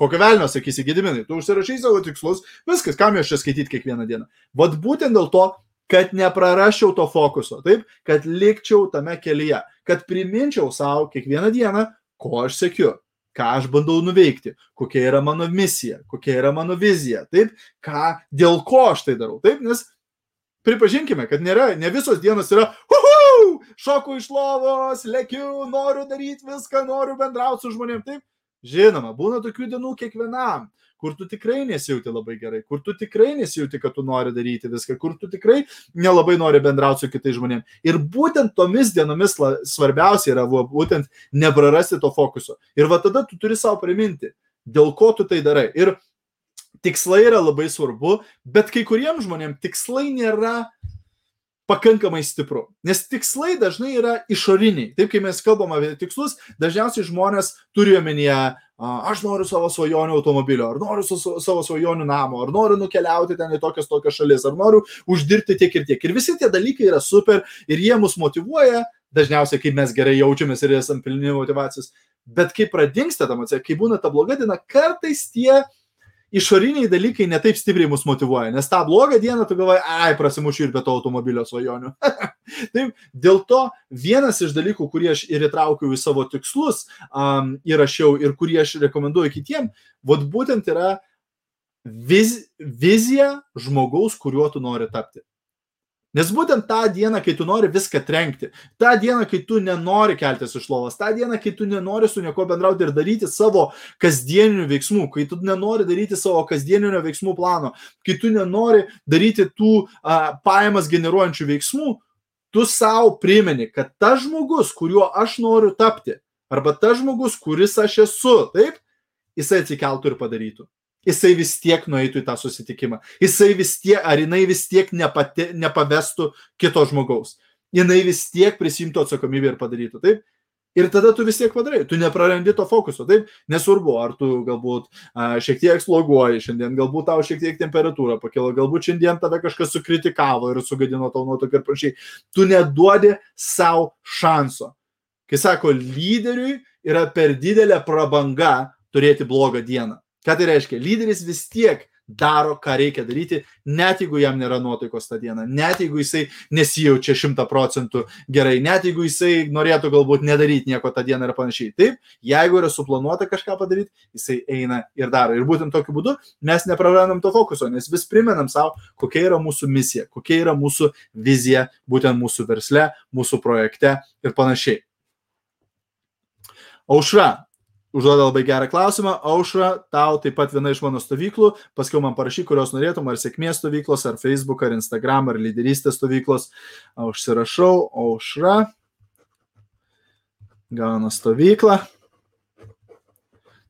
Kokio velnio, sakysi, gediminai, tu užsirašai savo tikslus, viskas, kam aš čia skaityti kiekvieną dieną. Vat būtent dėl to, kad neprarasčiau to fokuso, taip, kad likčiau tame kelyje, kad priminčiau savo kiekvieną dieną, ko aš sėkiu, ką aš bandau nuveikti, kokia yra mano misija, kokia yra mano vizija, taip, ką, dėl ko aš tai darau, taip, nes pripažinkime, kad nėra, ne visos dienos yra, uhu, šoku iš lovos, lėkiu, noriu daryti viską, noriu bendrauti su žmonėm. Taip, žinoma, būna tokių dienų kiekvienam, kur tu tikrai nesijauti labai gerai, kur tu tikrai nesijauti, kad tu nori daryti viską, kur tu tikrai nelabai nori bendrauti su kitais žmonėmis. Ir būtent tomis dienomis svarbiausia yra būtent neprarasti to fokuso. Ir va tada tu turi savo priminti, dėl ko tu tai darai. Ir tikslai yra labai svarbu, bet kai kuriems žmonėms tikslai nėra pakankamai stipru. Nes tikslai dažnai yra išoriniai. Taip, kai mes kalbam apie tikslus, dažniausiai žmonės turi omenyje, aš noriu savo svajonių automobilio, ar noriu savo svajonių namo, ar noriu nukeliauti ten į tokias tokias šalis, ar noriu uždirbti tiek ir tiek. Ir visi tie dalykai yra super ir jie mus motivuoja, dažniausiai kaip mes gerai jaučiamės ir esame pilni motivacijos. Bet kai pradingsta ta motivacija, kai būna ta bloga diena, kartais tie išoriniai dalykai netaip stipriai mus motivuoja, nes tą blogą dieną tu galvoji, ai, prasimušiu ir be to automobilio svajonių. <laughs> Taip, dėl to vienas iš dalykų, kurį aš ir įtraukiau į savo tikslus, um, įrašiau ir kurį aš rekomenduoju kitiem, vad būtent yra viz, vizija žmogaus, kuriuo tu nori tapti. Nes būtent tą dieną, kai tu nori viską trenkti, tą dieną, kai tu nenori keltis iš lovos, tą dieną, kai tu nenori su nieko bendrauti ir daryti savo kasdieninių veiksmų, kai tu nenori daryti savo kasdieninio veiksmų plano, kai tu nenori daryti tų a, pajamas generuojančių veiksmų, tu savo primeni, kad tas žmogus, kuriuo aš noriu tapti, arba tas žmogus, kuris aš esu, taip, jisai atsikeltų ir padarytų jisai vis tiek nueitų į tą susitikimą. Jisai vis tiek, ar jinai vis tiek nepate, nepavestų kito žmogaus. Jinai vis tiek prisimtų atsakomybę ir padarytų. Taip? Ir tada tu vis tiek padarai, tu neprarandi to fokuso, taip, nesvarbu, ar tu galbūt a, šiek tiek sloguoji šiandien, galbūt tau šiek tiek temperatūra pakilo, galbūt šiandien tave kažkas sukritikavo ir sugadino tau nuotoką ir panašiai. Tu neduodi savo šanso. Kai sako, lyderiui yra per didelė prabanga turėti blogą dieną. Ką tai reiškia? Lyderis vis tiek daro, ką reikia daryti, net jeigu jam nėra nuotaikos tą dieną, net jeigu jisai nesijaučia šimta procentų gerai, net jeigu jisai norėtų galbūt nedaryti nieko tą dieną ir panašiai. Taip, jeigu yra suplanuota kažką padaryti, jisai eina ir daro. Ir būtent tokiu būdu mes neprarandam to fokuso, nes vis primenam savo, kokia yra mūsų misija, kokia yra mūsų vizija, būtent mūsų versle, mūsų projekte ir panašiai. Aušra, užduoda labai gerą klausimą. Aušra, tau taip pat viena iš mano stovyklų, paskui man parašy, kurios norėtum, ar sėkmės stovyklos, ar Facebook, ar Instagram, ar lyderystės stovyklos. Užsirašau, Aušra, gauna stovyklą.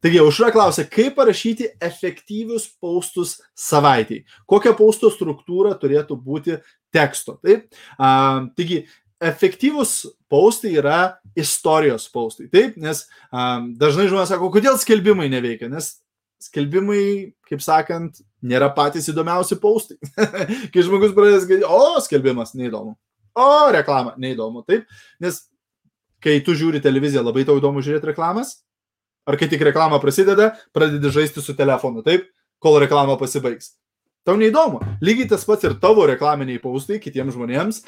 Taigi, Aušra klausia, kaip parašyti efektyvius paustus savaitėjai. Kokia pausto struktūra turėtų būti teksto. Taip? A, taigi, efektyvūs paustai yra istorijos paustai. Taip, nes um, dažnai žmonės sako, kodėl skelbimai neveikia, nes skelbimai, kaip sakant, nėra patys įdomiausi paustai. <laughs> Kai žmogus pradės galvoti, o skelbimas neįdomu, o reklama neįdomu, taip, nes kai tu žiūri televiziją, labai tau įdomu žiūrėti reklamas, ar kai tik reklama prasideda, pradedi žaisti su telefonu, taip, kol reklama pasibaigs. Tau neįdomu. Lygiai tas pats ir tavo reklaminiai paustai kitiems žmonėms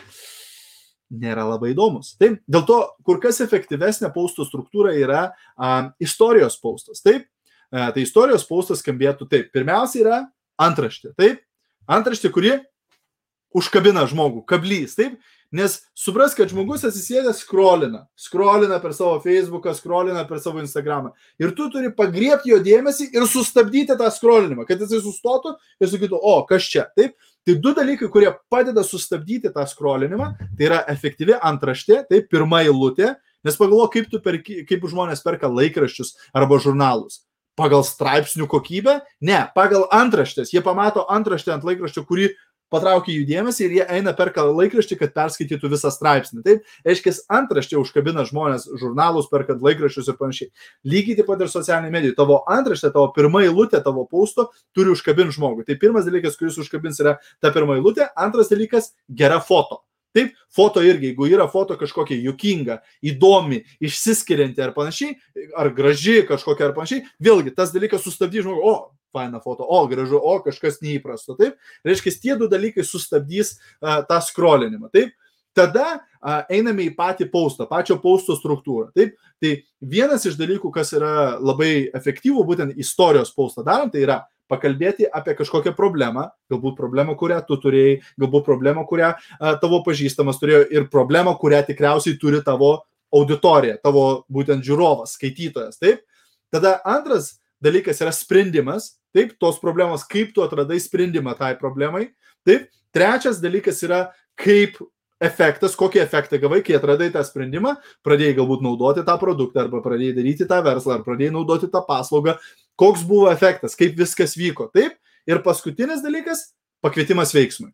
nėra labai įdomus. Taip, dėl to kur kas efektyvesnė pausto struktūra yra a, istorijos paustas. Taip, a, tai istorijos paustas skambėtų taip. Pirmiausia yra antraštė. Taip, antraštė, kuri užkabina žmogų, kablys. Taip, Nes supras, kad žmogus atsisėdęs skrolina, skrolina per savo Facebooką, skrolina per savo Instagramą. Ir tu turi pagriepti jo dėmesį ir sustabdyti tą skrolinimą, kad jisai sustotų ir sakytų, o, kas čia. Taip, tai du dalykai, kurie padeda sustabdyti tą skrolinimą, tai yra efektyvi antraštė, tai pirma eilutė, nes pagalvo, kaip, perki, kaip žmonės perka laikraščius arba žurnalus pagal straipsnių kokybę? Ne, pagal antraštės. Jie pamato antraštę ant laikraščio, kuri patraukia jų dėmesį ir jie eina perka laikraštį, kad perskaitytų visą straipsnį. Taip, aiškiai, antraštė užkabina žmonės žurnalus, perkant laikraščius ir panašiai. Lygiai taip pat ir socialiniai medijai. Tavo antraštė, tavo pirma eilutė tavo pausto turi užkabinti žmogų. Tai pirmas dalykas, kuris užkabins, yra ta pirma eilutė. Antras dalykas - gera foto. Taip, foto irgi, jeigu yra foto kažkokia juokinga, įdomi, išsiskirianti ar panašiai, ar graži kažkokia ar panašiai, vėlgi tas dalykas sustabdys žmogų, o, faina foto, o gražu, o kažkas neįprasto. Taip, reiškia, tie du dalykai sustabdys uh, tą skrolinimą. Taip, tada a, einame į patį paustą, pačio pausto struktūrą. Taip, tai vienas iš dalykų, kas yra labai efektyvų, būtent istorijos paustą darant, tai yra pakalbėti apie kažkokią problemą, galbūt problemą, kurią tu turėjai, galbūt problemą, kurią a, tavo pažįstamas turėjo ir problemą, kurią tikriausiai turi tavo auditorija, tavo būtent žiūrovas, skaitytojas. Taip, tada antras dalykas yra sprendimas, taip, tos problemos, kaip tu atradai sprendimą tai problemai. Taip, trečias dalykas yra, kaip efektas, kokį efektą gavai, kai atradai tą sprendimą, pradėjai galbūt naudoti tą produktą, arba pradėjai daryti tą verslą, ar pradėjai naudoti tą paslaugą, koks buvo efektas, kaip viskas vyko. Taip, ir paskutinis dalykas - pakvietimas veiksmui.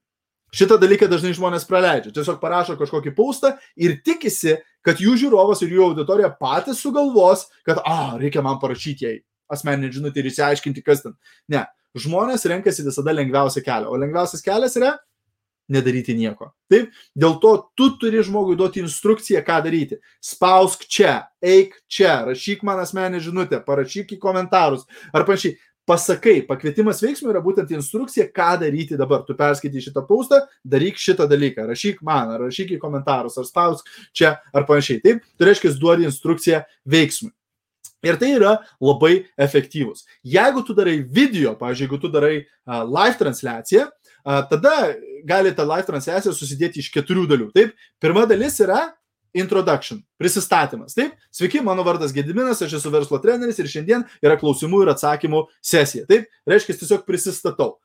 Šitą dalyką dažnai žmonės praleidžia. Tiesiog parašo kažkokį paustą ir tikisi, kad jų žiūrovas ir jų auditorija patys sugalvos, kad, a, reikia man parašyti jai asmeninę žinutę ir išsiaiškinti, kas ten. Ne, žmonės renkasi visada lengviausią kelią, o lengviausias kelias yra nedaryti nieko. Taip, dėl to tu turi žmogui duoti instrukciją, ką daryti. Spausk čia, eik čia, rašyk man asmeninę žinutę, parašyk į komentarus ar panašiai. Pasakai, pakvietimas veiksmui yra būtent instrukcija, ką daryti dabar. Tu perskaitai šitą paustą, daryk šitą dalyką, rašyk man, ar rašyk į komentarus, ar spausk čia, ar panašiai. Taip, tu reiškia, duodi instrukciją veiksmui. Ir tai yra labai efektyvus. Jeigu tu darai video, pavyzdžiui, jeigu tu darai uh, live transliaciją, uh, tada gali ta live transliacija susidėti iš keturių dalių. Taip, pirma dalis yra introduction, prisistatymas. Taip, sveiki, mano vardas Gediminas, aš esu verslo treneris ir šiandien yra klausimų ir atsakymų sesija. Taip, reiškia, tiesiog prisistatau.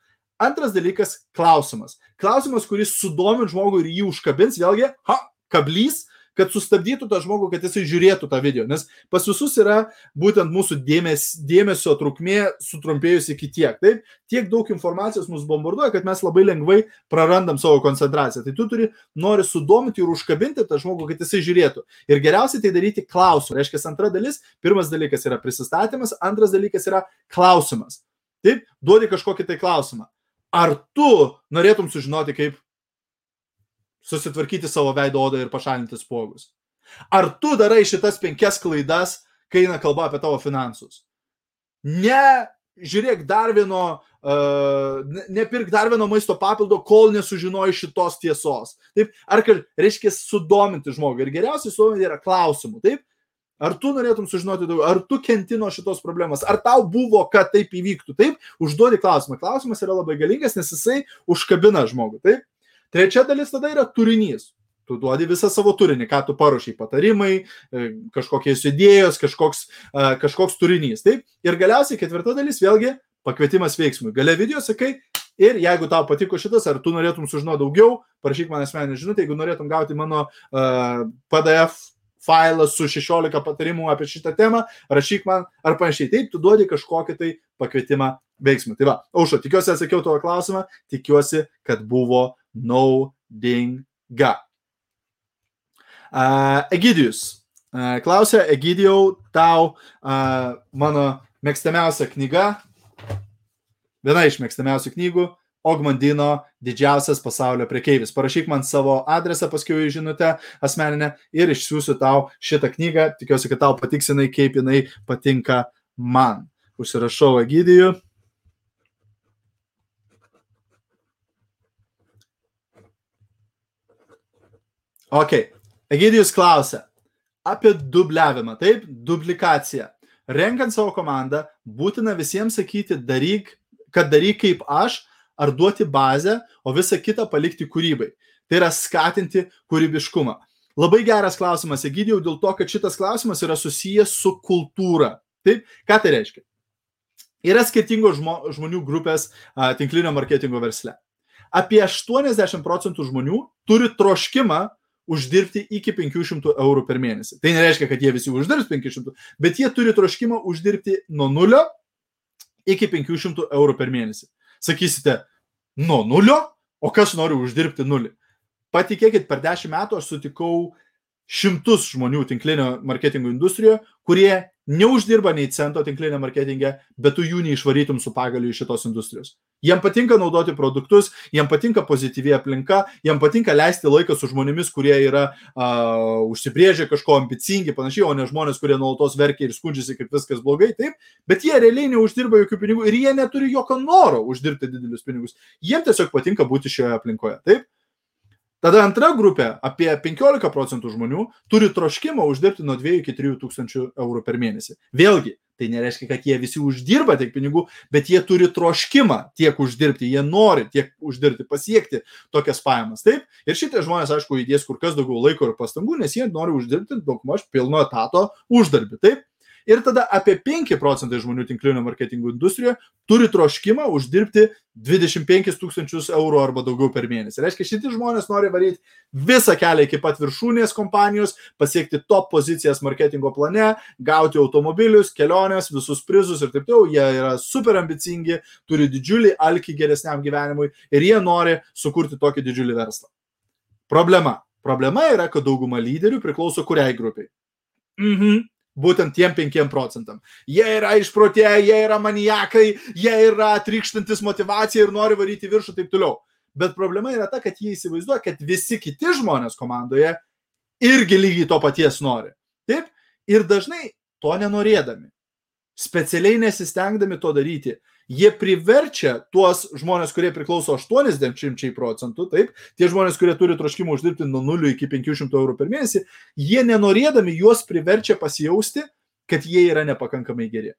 Antras dalykas - klausimas. Klausimas, kuris sudomins žmogų ir jį užkabins, vėlgi, ha, kablys, kad sustabdytų tą žmogų, kad jisai žiūrėtų tą video. Nes pas visus yra būtent mūsų dėmes, dėmesio trukmė sutrumpėjusi iki tiek. Taip, tiek daug informacijos mus bombarduoja, kad mes labai lengvai prarandam savo koncentraciją. Tai tu turi, nori sudominti ir užkabinti tą žmogų, kad jisai žiūrėtų. Ir geriausiai tai daryti klausimu. Reiškia, antra dalis, pirmas dalykas yra prisistatymas, antras dalykas yra klausimas. Taip, duodi kažkokį tai klausimą. Ar tu norėtum sužinoti, kaip susitvarkyti savo veido odą ir pašalinti spuogus? Ar tu darai šitas penkias klaidas, kai eina kalba apie tavo finansus? Ne žiūrėk dar vieno, uh, nepirk dar vieno maisto papildo, kol nesužinoji šitos tiesos. Taip, ar, reiškia, sudominti žmogų. Ir geriausiai sudominti yra klausimų. Taip, Ar tu norėtum sužinoti daugiau, ar tu kentino šitos problemos, ar tau buvo, kad taip įvyktų. Taip, užduodi klausimą. Klausimas yra labai galingas, nes jisai užkabina žmogų. Taip. Trečia dalis tada yra turinys. Tu duodi visą savo turinį, ką tu paruošiai, patarimai, e, kažkokios idėjos, kažkoks, e, kažkoks turinys. Taip. Ir galiausiai ketvirta dalis vėlgi pakvietimas veiksmui. Gale video sakai, ir jeigu tau patiko šitas, ar tu norėtum sužinoti daugiau, parašyk man asmeninį žinutę, jeigu norėtum gauti mano uh, PDF failą su 16 patarimų apie šitą temą, rašyk man ar panašiai. Taip, tu duodi kažkokį tai pakvietimą veiksmui. Tai va, aušo, tikiuosi atsakiau tavo klausimą, tikiuosi, kad buvo naudinga. Egidijus. Klausia, Egidijau, tau mano mėgstamiausia knyga, viena iš mėgstamiausių knygų Ogmandino didžiausias pasaulio prekeivis. Parašyk man savo adresą, paskui žinutę asmeninę ir išsiųsiu tau šitą knygą. Tikiuosi, kad tau patiksinai, kaip jinai patinka man. Užsirašau Egidijų. Ok. Egidijus klausia apie dubliavimą, taip, duplikaciją. Renkant savo komandą, būtina visiems sakyti, daryk, kad daryk kaip aš, ar duoti bazę, o visą kitą palikti kūrybai. Tai yra skatinti kūrybiškumą. Labai geras klausimas, Egidijau, dėl to, kad šitas klausimas yra susijęs su kultūra. Taip, ką tai reiškia? Yra skirtingos žmo, žmonių grupės a, tinklinio marketingo versle. Apie 80 procentų žmonių turi troškimą uždirbti iki 500 eurų per mėnesį. Tai nereiškia, kad jie visi uždirbs 500, bet jie turi troškimą uždirbti nuo nulio iki 500 eurų per mėnesį. Sakysite, nuo nulio, o kas nori uždirbti nulį? Patikėkit, per dešimt metų aš sutikau šimtus žmonių tinklinio marketingo industrijoje, kurie neuždirba nei cento tinklinio marketinge, bet tu jų neišvarytum su pagaliu iš šitos industrijos. Jiem patinka naudoti produktus, jiem patinka pozityvi aplinka, jiem patinka leisti laiką su žmonėmis, kurie yra uh, užsibrėžę kažko ambicingi, panašiai, o ne žmonės, kurie nuolatos verkia ir skundžiasi, kaip viskas blogai, taip, bet jie realiai neuždirba jokių pinigų ir jie neturi jokio noro uždirbti didelius pinigus. Jiem tiesiog patinka būti šioje aplinkoje, taip. Tada antra grupė, apie 15 procentų žmonių, turi troškimą uždirbti nuo 2 iki 3 tūkstančių eurų per mėnesį. Vėlgi, tai nereiškia, kad jie visi uždirba tiek pinigų, bet jie turi troškimą tiek uždirbti, jie nori tiek uždirbti, pasiekti tokias pajamas. Taip? Ir šitie žmonės, aišku, įdės kur kas daugiau laiko ir pastangų, nes jie nori uždirbti daugmaž pilno etato uždarbį. Taip? Ir tada apie 5 procentai žmonių tinklinio marketingo industrijoje turi troškimą uždirbti 25 tūkstančius eurų arba daugiau per mėnesį. Reiškia, šitie žmonės nori varyti visą kelią iki pat viršūnės kompanijos, pasiekti top pozicijas marketingo plane, gauti automobilius, keliones, visus prizus ir taip toliau. Jie yra super ambicingi, turi didžiulį alkį geresniam gyvenimui ir jie nori sukurti tokį didžiulį verslą. Problema. Problema yra, kad dauguma lyderių priklauso kuriai grupiai. Mhm būtent tiem 5 procentam. Jie yra išprotėję, jie yra maniakai, jie yra trikštantis motivacija ir nori varyti viršų ir taip toliau. Bet problema yra ta, kad jie įsivaizduoja, kad visi kiti žmonės komandoje irgi lygiai to paties nori. Taip? Ir dažnai to nenorėdami, specialiai nesistengdami to daryti, jie priverčia tuos žmonės, kurie priklauso 80 procentų, taip, tie žmonės, kurie turi troškimą uždirbti nuo 0 iki 500 eurų per mėnesį, jie nenorėdami juos priverčia pasijausti, kad jie yra nepakankamai geri,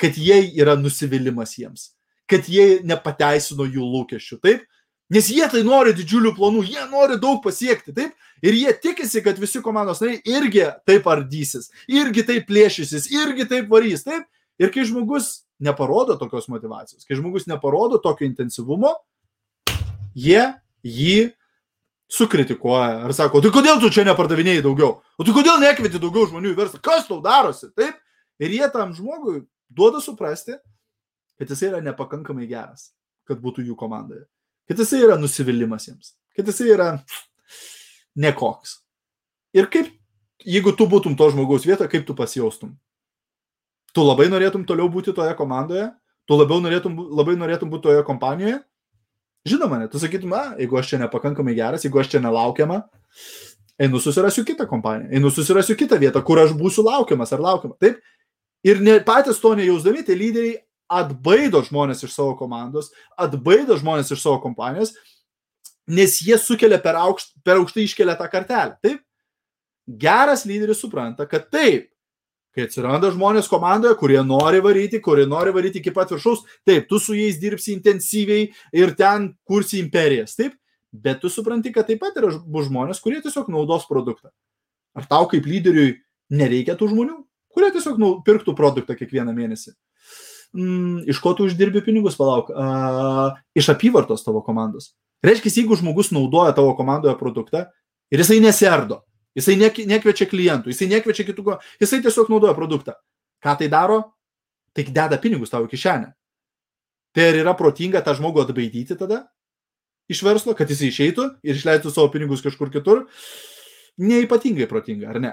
kad jie yra nusivylimas jiems, kad jie nepateisino jų lūkesčių, taip, nes jie tai nori didžiulių planų, jie nori daug pasiekti, taip, ir jie tikisi, kad visi komandos nariai irgi taip ardysis, irgi taip plėšysis, irgi taip varys, taip, ir kai žmogus neparodo tokios motivacijos, kai žmogus neparodo tokio intensyvumo, jie jį sukritikuoja ar sako, tai kodėl tu čia nepardavinėjai daugiau, o tu kodėl nekvieti daugiau žmonių į verslą, kas tau darosi, taip? Ir jie tam žmogui duoda suprasti, kad jis yra nepakankamai geras, kad būtų jų komandoje, kad jis yra nusivylimas jiems, kad jis yra nekoks. Ir kaip, jeigu tu būtum to žmogaus vietoje, kaip tu pasijaustum? Tu labai norėtum toliau būti toje komandoje, tu labiau norėtum, labai norėtum būti toje kompanijoje? Žinoma, ne, tu sakytum, na, jeigu aš čia nepakankamai geras, jeigu aš čia nelaukiama, einu susirasiu kitą kompaniją, einu susirasiu kitą vietą, kur aš būsiu laukiamas ar laukiama. Taip? Ir ne, patys to nejausdami, tie lyderiai atbaido žmonės iš savo komandos, atbaido žmonės iš savo kompanijos, nes jie sukelia per, aukšt, per aukštai iškelia tą kartelę. Taip? Geras lyderis supranta, kad taip, kai atsiranda žmonės komandoje, kurie nori varyti, kurie nori varyti iki pat viršaus, taip, tu su jais dirbsi intensyviai ir ten kursi imperijas, taip, bet tu supranti, kad taip pat yra bus žmonės, kurie tiesiog naudos produktą. Ar tau kaip lyderiui nereikia tų žmonių, kurie tiesiog nu, pirktų produktą kiekvieną mėnesį? Mm, iš ko tu uždirbi pinigus, palauk, uh, iš apyvartos tavo komandos. Reiškia, jeigu žmogus naudoja tavo komandoje produktą ir jisai neserdo, jisai nekviečia klientų, jisai nekviečia kitų, jisai tiesiog naudoja produktą. Ką tai daro? Tai deda pinigus tavo kišenę. Tai ar yra protinga tą žmogų atbaidyti tada iš verslo, kad jis išeitų ir išleistų savo pinigus kažkur kitur? Neipatingai protinga, ar ne?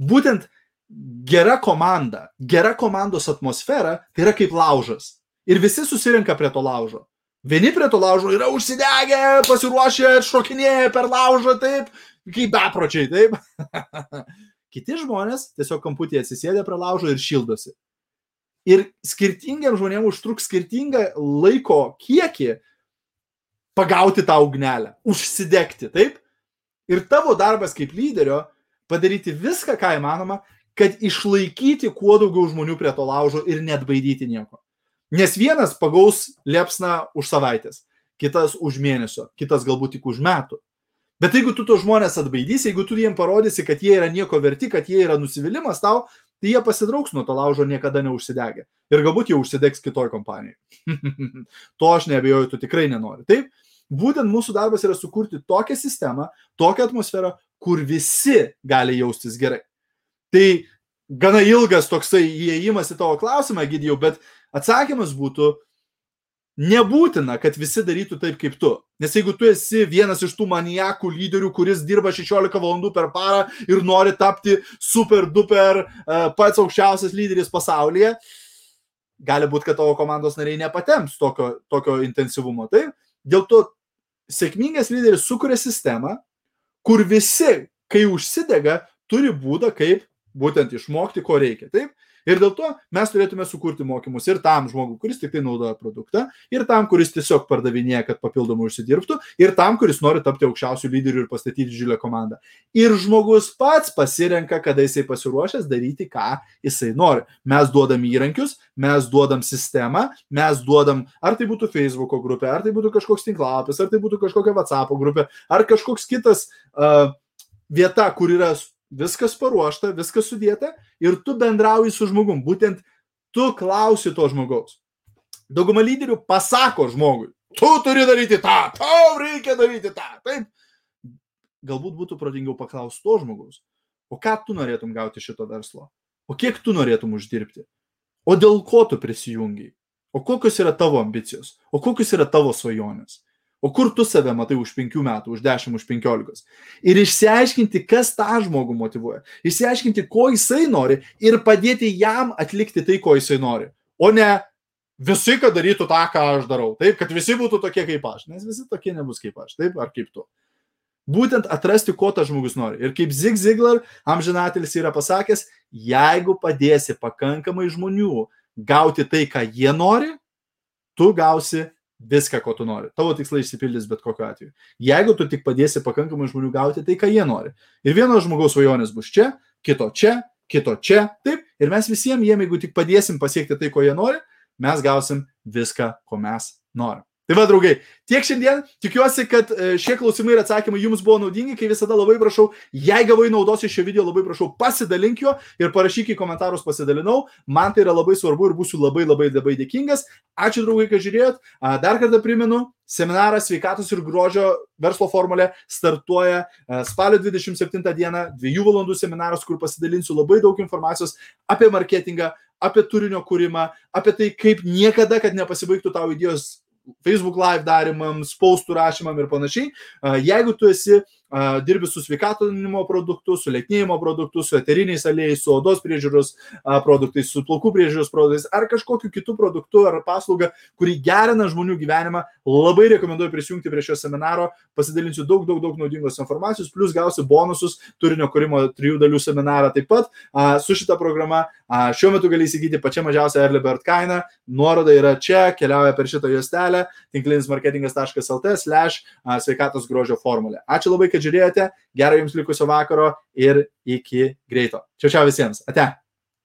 Būtent gera komanda, gera komandos atmosfera, tai yra kaip laužas. Ir visi susirinka prie to laužo. Vieni prie to laužo yra užsidegę, pasiruošę, šokinėję per laužą, taip, kaip bepročiai, taip. <laughs> Kiti žmonės tiesiog kamputėje atsisėdė prie laužo ir šildosi. Ir skirtingiam žmonėm užtruks skirtingą laiko kiekį pagauti tą ugnelę, užsidegti, taip? Ir tavo darbas kaip lyderio padaryti viską, ką įmanoma, kad išlaikyti kuo daugiau žmonių prie to laužo ir net baidyti nieko. Nes vienas pagaus liepsną už savaitės, kitas už mėnesio, kitas galbūt tik už metų. Bet jeigu tu to žmonės atbaidysi, jeigu tu jiems parodysi, kad jie yra nieko verti, kad jie yra nusivylimas tau, tai jie pasitrauks nuo to laužo niekada neužsidegę. Ir galbūt jie užsidegs kitoj kompanijai. <laughs> to aš nebejoju, tu tikrai nenori. Taip, būtent mūsų darbas yra sukurti tokią sistemą, tokią atmosferą, kur visi gali jaustis gerai. Tai gana ilgas toksai įėjimas į tavo klausimą, gydėjau, bet atsakymas būtų, nebūtina, kad visi darytų taip kaip tu. Nes jeigu tu esi vienas iš tų manijakų lyderių, kuris dirba 16 valandų per parą ir nori tapti super duper uh, pats aukščiausias lyderis pasaulyje, gali būti, kad tavo komandos nariai nepatems tokio, tokio intensyvumo. Tai dėl to sėkmingas lyderis sukuria sistemą, kur visi, kai užsidega, turi būdą, kaip būtent išmokti, ko reikia. Taip? Ir dėl to mes turėtume sukurti mokymus ir tam žmogui, kuris tik tai naudoja produktą, ir tam, kuris tiesiog pardavinėja, kad papildomai užsidirbtų, ir tam, kuris nori tapti aukščiausių lyderių ir pastatyti didžiulę komandą. Ir žmogus pats pasirenka, kada jisai pasiruošęs daryti, ką jisai nori. Mes duodam įrankius, mes duodam sistemą, mes duodam, ar tai būtų Facebook grupė, ar tai būtų kažkoks tinklapis, ar tai būtų kažkokia WhatsApp grupė, ar kažkoks kitas uh, vieta, kur yra viskas paruošta, viskas sudėta ir tu bendrauji su žmogum. Būtent tu klausi to žmogaus. Dauguma lyderių pasako žmogui, tu turi daryti tą, tau reikia daryti tą. Taip. Galbūt būtų protingiau paklausti to žmogaus, o ką tu norėtum gauti šito verslo, o kiek tu norėtum uždirbti, o dėl ko tu prisijungiai, o kokios yra tavo ambicijos, o kokios yra tavo svajonės. O kur tu save matai už penkių metų, už dešimt, už penkiolikos? Ir išsiaiškinti, kas tą žmogų motivuoja. Išsiaiškinti, ko jisai nori ir padėti jam atlikti tai, ko jisai nori. O ne visi, kad darytų tą, ką aš darau. Taip, kad visi būtų tokie kaip aš. Nes visi tokie nebus kaip aš. Taip, ar kaip tu. Būtent atrasti, ko tas žmogus nori. Ir kaip Zig Ziglar, amžinatelis yra pasakęs, jeigu padėsi pakankamai žmonių gauti tai, ką jie nori, tu gausi viską, ko tu nori. Tavo tikslai išsipildys bet kokiu atveju. Jeigu tu tik padėsi pakankamai žmonių gauti tai, ką jie nori. Ir vieno žmogaus svajonės bus čia, kito čia, kito čia, taip. Ir mes visiems jiem, jeigu tik padėsim pasiekti tai, ko jie nori, mes gausim viską, ko mes norim. Tai va, draugai, tiek šiandien. Tikiuosi, kad e, šie klausimai ir atsakymai jums buvo naudingi. Kai visada labai prašau, jei gavai naudos iš šio video, labai prašau, pasidalink juo ir parašyk į komentarus pasidalinau. Man tai yra labai svarbu ir būsiu labai labai labai dėkingas. Ačiū, draugai, kad žiūrėjot. Dar kartą primenu, seminaras sveikatos ir grožio verslo formulė startuoja e, spalio 27 dieną, dviejų valandų seminaras, kur pasidalinsiu labai daug informacijos apie marketingą, apie turinio kūrimą, apie tai, kaip niekada, kad nepasibaigtų tavo idėjos Facebook live darimams, postų rašymam ir panašiai. Jeigu tu esi dirbi su sveikatinimo produktu, su lėtnėjimo produktu, su eteriniais aliejais, su odos priežiūros produktais, su plaukų priežiūros produktais ar kažkokiu kitu produktu ar paslauga, kuri gerina žmonių gyvenimą, labai rekomenduoju prisijungti prie šio seminaro, pasidalinsiu daug, daug, daug naudingos informacijos, plus gausi bonusus turinio kūrimo trijų dalių seminarą taip pat su šita programa. Šiuo metu gali įsigyti pačią mažiausią Early Bird kainą, nuoroda yra čia, keliauja per šitą juostelę, tinklinismarketingas.lt slash sveikatos grožio formulė. Ačiū labai, kad žiūrėjote, gero jums likusio vakaro ir iki greito. Čia čia visiems. Ate.